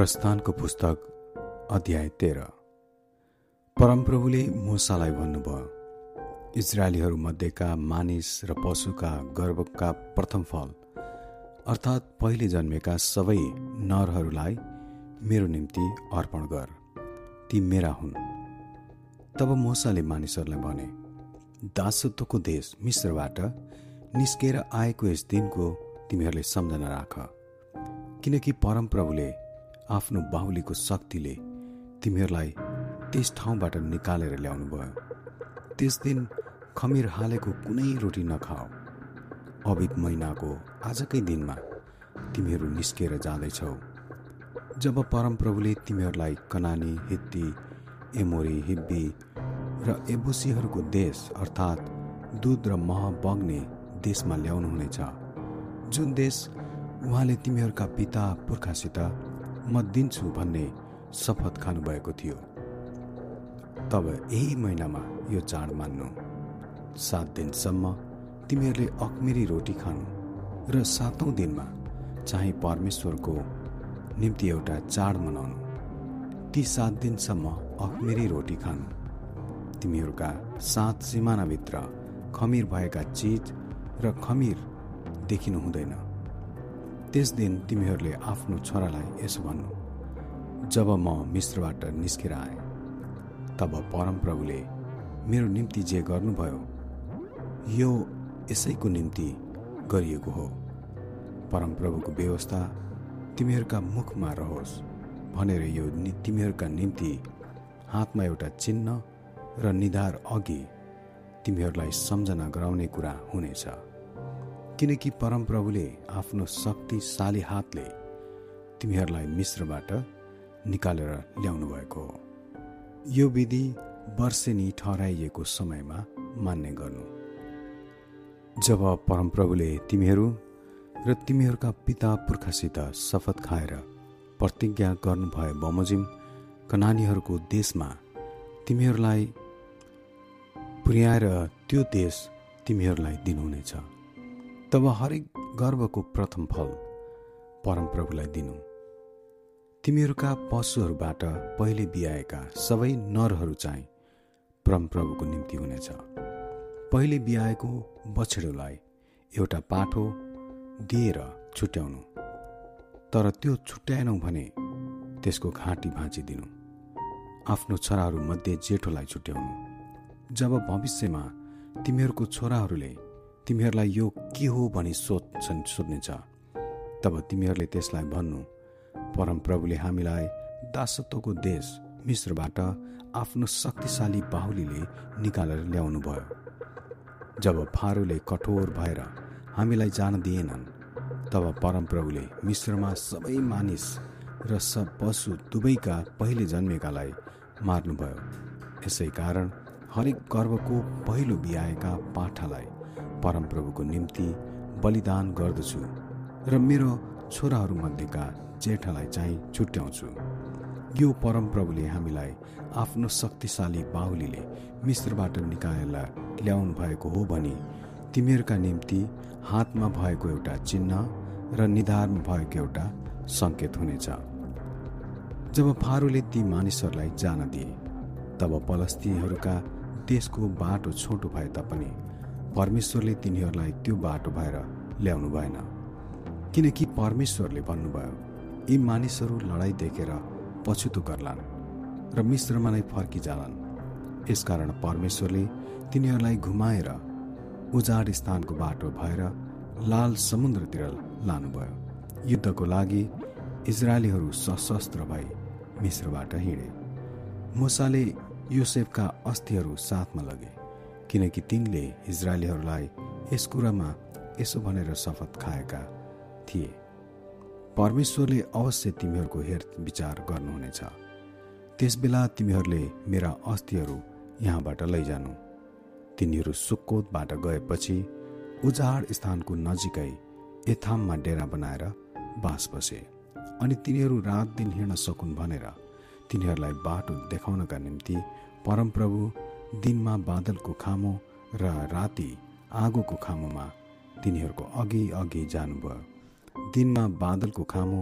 प्रस्थानको पुस्तक अध्याय तेह्र। परमप्रभुले मुसालाई भन्नुभयो इजरायलीहरू मध्येका मानिस र पशुका गर्वका प्रथम फल अर्थात् पहिले जन्मेका सबै नरहरूलाई मेरो निम्ति अर्पण गर। ती मेरा हुन्। तब मोसाले मानिसहरूलाई भने दासत्वको देश मिश्रबाट निस्केर आएको यस दिनको तिमीहरूले सम्झना राख। किनकि परमप्रभुले आफ्नो बाहुलीको शक्तिले तिमीहरूलाई त्यस ठाउँबाट निकालेर ल्याउनु भयो त्यस दिन खमिर हालेको कुनै रोटी नखाओ। अवित महिनाको आजकै दिनमा तिमीहरू निस्केर जाँदैछौ। जब परमप्रभुले तिमीहरूलाई कनानी हित्ती एमोरी हिब्बी र एबुसीहरूको देश अर्थात् दुध र मह बग्ने देशमा ल्याउनुहुनेछ जुन देश उहाँले तिमीहरूका पिता पुर्खासित म दिन्छु भन्ने शपथ खानुभएको थियो। तब यही महिनामा यो चाड मान्नु। सात दिनसम्म तिमीहरूले अखमेरी रोटी खानु र सातौँ दिनमा चाहिँ परमेश्वरको निम्ति एउटा चाड मनाउनु। ती सात दिनसम्म अखमेरी रोटी खानु। तिमीहरूका सात सिमानाभित्र खमिर भएका चिज र खमिर देखिनु हुँदैन। त्यस दिन तिमीहरूले आफ्नो छोरालाई यसो भन्नु। जब म मिश्रबाट निस्केर आएँ तब परमप्रभुले मेरो निम्ति जे गर्नुभयो यो यसैको निम्ति गरिएको हो। परमप्रभुको व्यवस्था तिमीहरूका मुखमा रहोस् भनेर यो तिमीहरूका निम्ति हातमा एउटा चिन्ह र निधार अघि तिमीहरूलाई सम्झना गराउने कुरा हुनेछ। किनकि परमप्रभुले आफ्नो शक्तिशाली हातले तिमीहरूलाई मिश्रबाट निकालेर ल्याउनु भएको हो। यो विधि वर्षेनी ठहराइएको समयमा मान्ने गर्नु। जब परमप्रभुले तिमीहरू र तिमीहरूका पिता पुर्खासित शपथ खाएर प्रतिज्ञा गर्नुभए बमोजिम कनानीहरूको देशमा तिमीहरूलाई पुर्याएर त्यो देश तिमीहरूलाई दिनुहुनेछ। तब हरेक गर्वको प्रथम फल परमप्रभुलाई दिनु। तिमीहरूका पशुहरूबाट पहिले बिहाएका सबै नरहरू चाहिँ परमप्रभुको निम्ति हुनेछ। पहिले बिहाएको बछेडोलाई एउटा पाठो दिएर छुट्याउनु। तर त्यो छुट्याएनौ भने त्यसको घाँटी भाँचिदिनु आफ्नो छोराहरूमध्ये जेठोलाई छुट्याउनु। जब भविष्यमा तिमीहरूको छोराहरूले तिमीहरूलाई यो के हो भनी सोध्छन् सोध्नेछ। तब तिमीहरूले त्यसलाई भन्नु परमप्रभुले हामीलाई दासत्वको देश मिश्रबाट आफ्नो शक्तिशाली बाहुलीले निकालेर ल्याउनु भयो जब फारूले कठोर भएर हामीलाई जान दिएनन् तब परमप्रभुले मिश्रमा सबै मानिस र सब पशु दुवैका पहिले जन्मेकालाई मार्नुभयो। यसै कारण हरेक गर्वको पहिलो बिहाएका पाठालाई परमप्रभुको निम्ति बलिदान गर्दछु र मेरो छोराहरूमध्येका जेठालाई चाहिँ छुट्याउँछु। यो परमप्रभुले हामीलाई आफ्नो शक्तिशाली बाहुलीले मिश्रबाट निकालेर ल्याउनु भएको हो भने तिमीहरूका निम्ति हातमा भएको एउटा चिन्ह र निधारमा भएको एउटा सङ्केत हुनेछ। जब फारूले ती मानिसहरूलाई जान दिए तब पलस्तीहरूका देशको बाटो छोटो भए तापनि परमेश्वरले तिनीहरूलाई त्यो बाटो भएर ल्याउनु भएन। किनकि परमेश्वरले भन्नुभयो यी मानिसहरू लडाइँ देखेर पछुतो गर्लान् र मिश्रमा नै फर्किजालान्। यसकारण परमेश्वरले तिनीहरूलाई घुमाएर उजाड स्थानको बाटो भएर लाल समुद्रतिर लानुभयो। युद्धको लागि इजरायलीहरू सशस्त्र भई मिश्रबाट हिँडे। मुसाले योसेफका अस्थिहरू साथमा लगे। किनकि तिनले इजरायलीहरूलाई यस कुरामा यसो भनेर शपथ खाएका थिए। परमेश्वरले अवश्य तिमीहरूको हेर विचार गर्नुहुनेछ। त्यसबेला तिमीहरूले मेरा अस्थिहरू यहाँबाट लैजानु। तिनीहरू सुक्कोतबाट गएपछि उजाड स्थानको नजिकै एथाममा डेरा बनाएर बास बसे अनि तिनीहरू रात दिन हिँड्न सकुन् भनेर तिनीहरूलाई बाटो देखाउनका निम्ति परमप्रभु दिनमा बादलको खामो र राति आगोको खामोमा तिनीहरूको अघि अघि जानुभयो। दिनमा बादलको खामो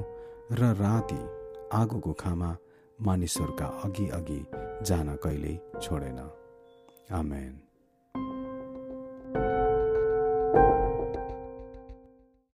र राति आगोको खामा मानिसहरूका अघि अघि जान कहिल्यै छोडेन। आमेन।